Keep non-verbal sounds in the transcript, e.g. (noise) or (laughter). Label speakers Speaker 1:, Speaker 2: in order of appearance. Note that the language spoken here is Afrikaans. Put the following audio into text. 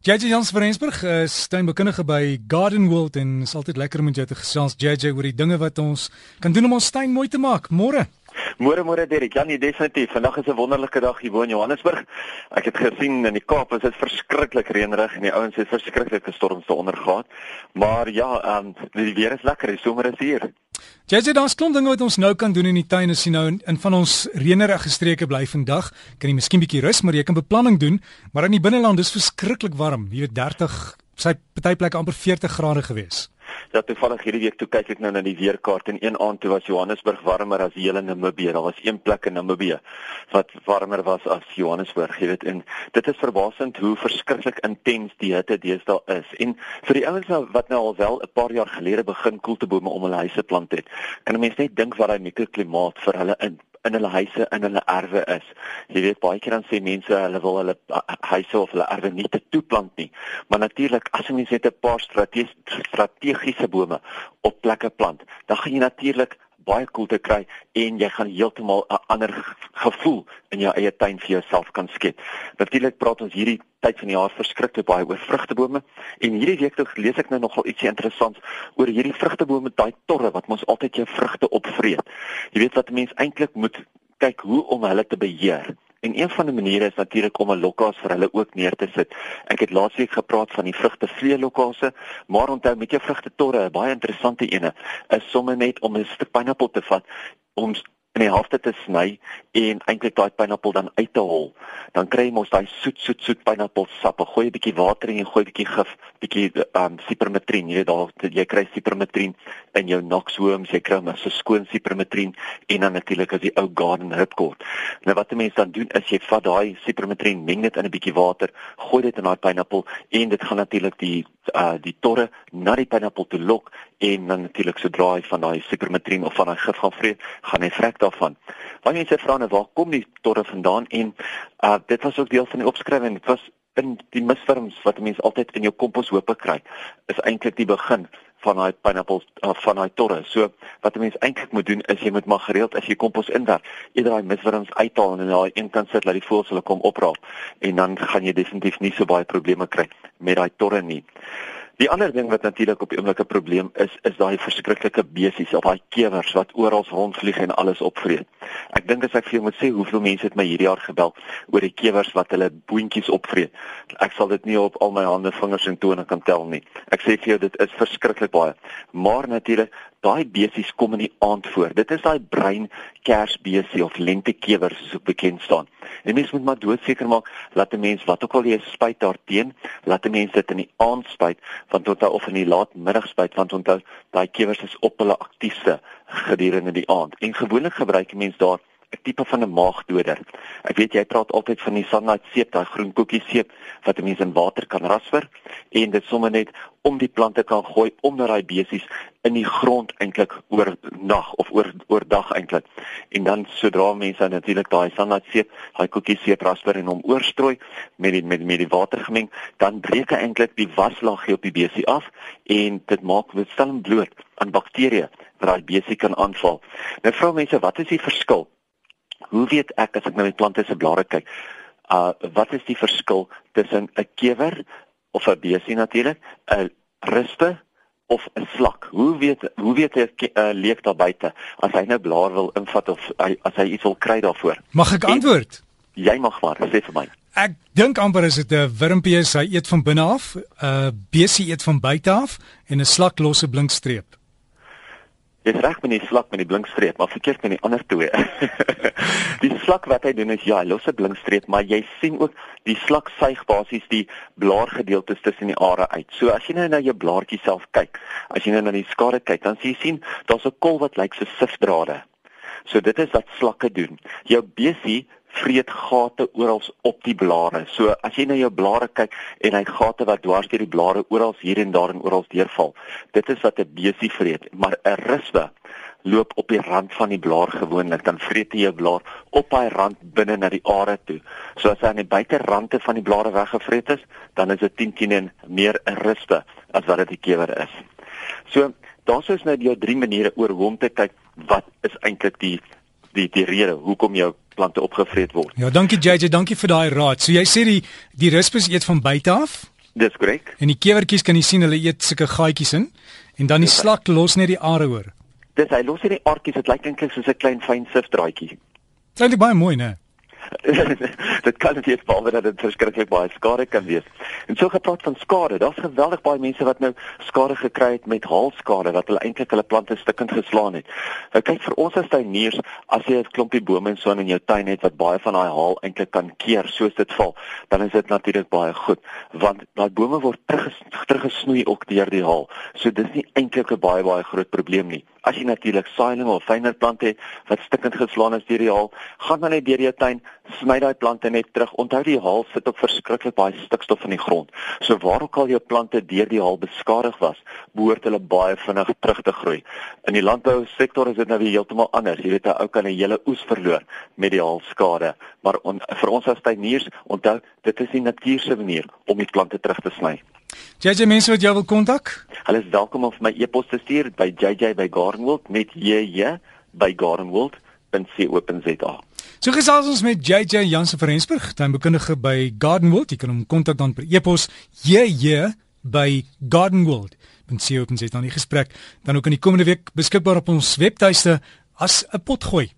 Speaker 1: JJ Jans van Rensburg is tuinbekundige by Garden World en is altyd lekker om met jou te gesels JJ oor die dinge wat ons kan doen om ons tuin mooi te maak. Môre.
Speaker 2: Môre môre Derek. Ja, nee, definitief. Vandag is 'n wonderlike dag hier in Johannesburg. Ek het gesien in die Kaap is dit verskriklik reënerig en die ouens het verskriklike storms te ondergaan. Maar ja, ehm um, die weer is lekker. Die somer is hier.
Speaker 1: JJ, daar's klomp dinge wat ons nou kan doen in die tuin as jy nou in, in van ons reënerige streke bly vandag. Kan jy miskien bietjie rus, maar jy kan beplanning doen, maar in die binneland is verskriklik warm. Jy weet 30, sy party plekke amper 40 grade gewees.
Speaker 2: Ja, toevallig hierdie week toe kyk ek nou na die weerkaart en een aand toe was Johannesburg warmer as die hele Namibië. Daar was een plek in Namibië wat warmer was as Johannesburg, jy weet. En dit is verbasend hoe verskriklik intens die hitte deesdae is. En vir die ouens nou wat nou al wel 'n paar jaar gelede begin koeltebome om hulle huise plant het, kan 'n mens net dink wat daai mikroklimaat vir hulle in in hulle huise in hulle erwe is. Jy weet baie keer dan sê mense hulle wil hulle huise of hulle erwe nie te toeplant nie. Maar natuurlik as jy net 'n paar strategiese bome op plekke plant, dan gaan jy natuurlik baie koelte kry en jy gaan heeltemal 'n ander gevoel in jou eie tuin vir jouself kan skep. Natuurlik praat ons hierdie tyd van die jaar verskriklik baie oor vrugtebome en hierdie week toe lees ek nou nogal ietsie interessants oor hierdie vrugtebome, daai torre wat mos altyd jou vrugte opvreet. Jy weet wat 'n mens eintlik moet kyk hoe om hulle te beheer. En een van die maniere is natuurlik om 'n lokkaas vir hulle ook neer te sit. Ek het laasweek gepraat van die vrugtevlee lokkase, maar onthou met jou vrugte torre, 'n baie interessante ene, is sommer net om 'n stuk pineappel te vat om in die helfte te sny en eintlik daai pineappel dan uit te hol. Dan kry jy mos daai soet soet soet pineappelsap. Gooi 'n bietjie water in en gooi 'n bietjie gif, bietjie um sipermetrien. Jy weet daar jy kry sipermetrien in jou Knoxworms, jy kry 'n skoon sipermetrien en dan natuurlik as die ou garden ripcord. Nou wat 'n mens dan doen is jy vat daai sipermetrien, meng dit in 'n bietjie water, gooi dit in daai pineappel en dit gaan natuurlik die uh die torre na die pineappel toe lok en dan natuurlik sodra hy van daai sipermetrien of van daai gif gaan vreet, gaan hy vrek daarvan. Baie mense vra nou waar kom die torre vandaan en uh dit was ook deel van die opskrywing. Dit was in die misvorms wat mense altyd in jou kompos hoope kry. Is eintlik die begin van daai pineappels uh, van daai torre. So wat 'n mens eintlik moet doen is jy moet maar gereeld as jy kompos inwerk, eerder daai misvorms uithaal en daai een kant sit dat die voëls hulle kom opraap en dan gaan jy definitief nie so baie probleme kry met daai torre nie. Die ander ding wat natuurlik op die oomblik 'n probleem is, is daai verskriklike besies of daai kewers wat oral rondvlieg en alles opvreet. Ek dink as ek vir jou moet sê hoeveel mense het my hierdie jaar gebel oor die kewers wat hulle boontjies opvreet. Ek sal dit nie op al my hande, vingers en tone kan tel nie. Ek sê vir jou dit is verskriklik baie. Maar natuurlik daai besies kom in die aand voor. Dit is daai brein kersbesie of lentekewers soos ook bekend staan. En mens moet maar doodseker maak dat 'n mens wat ook al jy spuit daarteen, laat 'n mens dit in die aand spuit want tot of in die laatmiddag spuit want onthou daai kewers is op hulle aktiefste gedurende die aand. En gewoonlik gebruik 'n mens daar 'n tipe van 'n maagdoder. Ek weet jy praat altyd van die sunlight seep, daai groen koekie seep wat 'n mens in water kan rasper en dit sommer net om die plante kan gooi onder daai besies in die grond eintlik oor nag of oor oordag eintlik. En dan sodra mense natuurlik daai sunlight seep, daai koekie seep rasper en hom oorstrooi met die met met die water gemeng, dan breek eintlik die waslaagie op die besie af en dit maak dit stel hom bloot aan bakterieë wat daai besie kan aanval. Nou vra mense, wat is die verskil? Hoe weet ek as ek na my plante se blare kyk, uh wat is die verskil tussen 'n kewer of 'n besie natuurlik, 'n rispe of 'n slak? Hoe weet hoe weet 'n uh, leek daar buite as hy nou blaar wil invat of hy, as hy iets wil kry daarvoor?
Speaker 1: Mag ek antwoord?
Speaker 2: En, jy mag maar, sê vir my.
Speaker 1: Ek dink amper is dit 'n wurmpie, hy eet van binne af, 'n uh, besie eet van buite af en 'n slak los 'n blinkstreep.
Speaker 2: Dis reg met die slak met die blinkstreep, maar verkeerd met die ander twee. (laughs) die slak wat hy doen is ja, hy los 'n blinkstreep, maar jy sien ook die slak suig basies die blaargedeeltes tussen die are uit. So as jy nou na jou blaartjie self kyk, as jy nou na die skade kyk, dan sien jy sien daar's 'n kol wat lyk so sifdrade. So dit is wat slakke doen. Jou besie vreet gate oral op die blare. So as jy na jou blare kyk en hy gate wat dwars deur die blare oral hier en daar en oral deurval. Dit is wat 'n besie vreet, maar 'n rispe loop op die rand van die blaar gewoonlik dan vreet hy jou blaar op hy rand binne na die are toe. So as hy aan die buiterande van die blare weggevreet is, dan is dit 10 teen meer 'n rispe as wat dit die kewer is. So daar's ons nou die drie maniere oor hoe om te kyk wat is eintlik die die die rede hoekom jou plante opgevreet word.
Speaker 1: Ja, dankie JJ, dankie vir daai raad. So jy sê die die rispus eet van buite af?
Speaker 2: Dis korrek.
Speaker 1: En die kewertjies kan jy sien hulle eet sulke gaatjies in en dan die slak los net die are hoor.
Speaker 2: Dis hy los hierdie aardjies, dit lyk eintlik soos 'n klein fyn sifdraadjie.
Speaker 1: Dit is baie mooi, né? (laughs)
Speaker 2: dit kan eens behalwe dat dit verskriklik baie skade kan wees. En so gepraat van skade, daar's geweldig baie mense wat nou skade gekry het met haalskade wat hulle eintlik hulle plante stukkend geslaan het. Nou kyk vir ons as tuiniers, as jy 'n klompie bome en so in jou tuin het wat baie van daai haal eintlik kan keer soos dit val, dan is dit natuurlik baie goed want daai bome word teruggesnoei ook deur die haal. So dis nie eintlik 'n baie baie groot probleem nie. As jy natuurlik saailing of fynere plante het wat stukkend geslaan is deur die haal, gaan maar net deur jou tuin sny daai plante net terug. Onthou die haal sit op verskriklik baie stikstof in die grond. So waar ook al jou plante deur die haal beskadig was, behoort hulle baie vinnig terug te groei. In die landbou sektor is dit nou weer heeltemal anders. Jy weet 'n ou kan 'n hele oes verloor met die haalskade, maar on, vir ons as tuiniers, onthou, dit is die natuur se manier om die plante terug te sny.
Speaker 1: JJ mense wat jy wil kontak?
Speaker 2: Hulle is welkom om vir my e-pos te stuur by jj@gardenwold met jj by gardenwold.co.za.
Speaker 1: So gesels ons met JJ Jansen van Rensburg, tuinbekundige by Gardenwold. Jy kan hom kontak dan per e-pos jj by Gardenwold. Dan sien ons dan die gesprek dan ook in die komende week beskikbaar op ons webtuiste as 'n potgooi.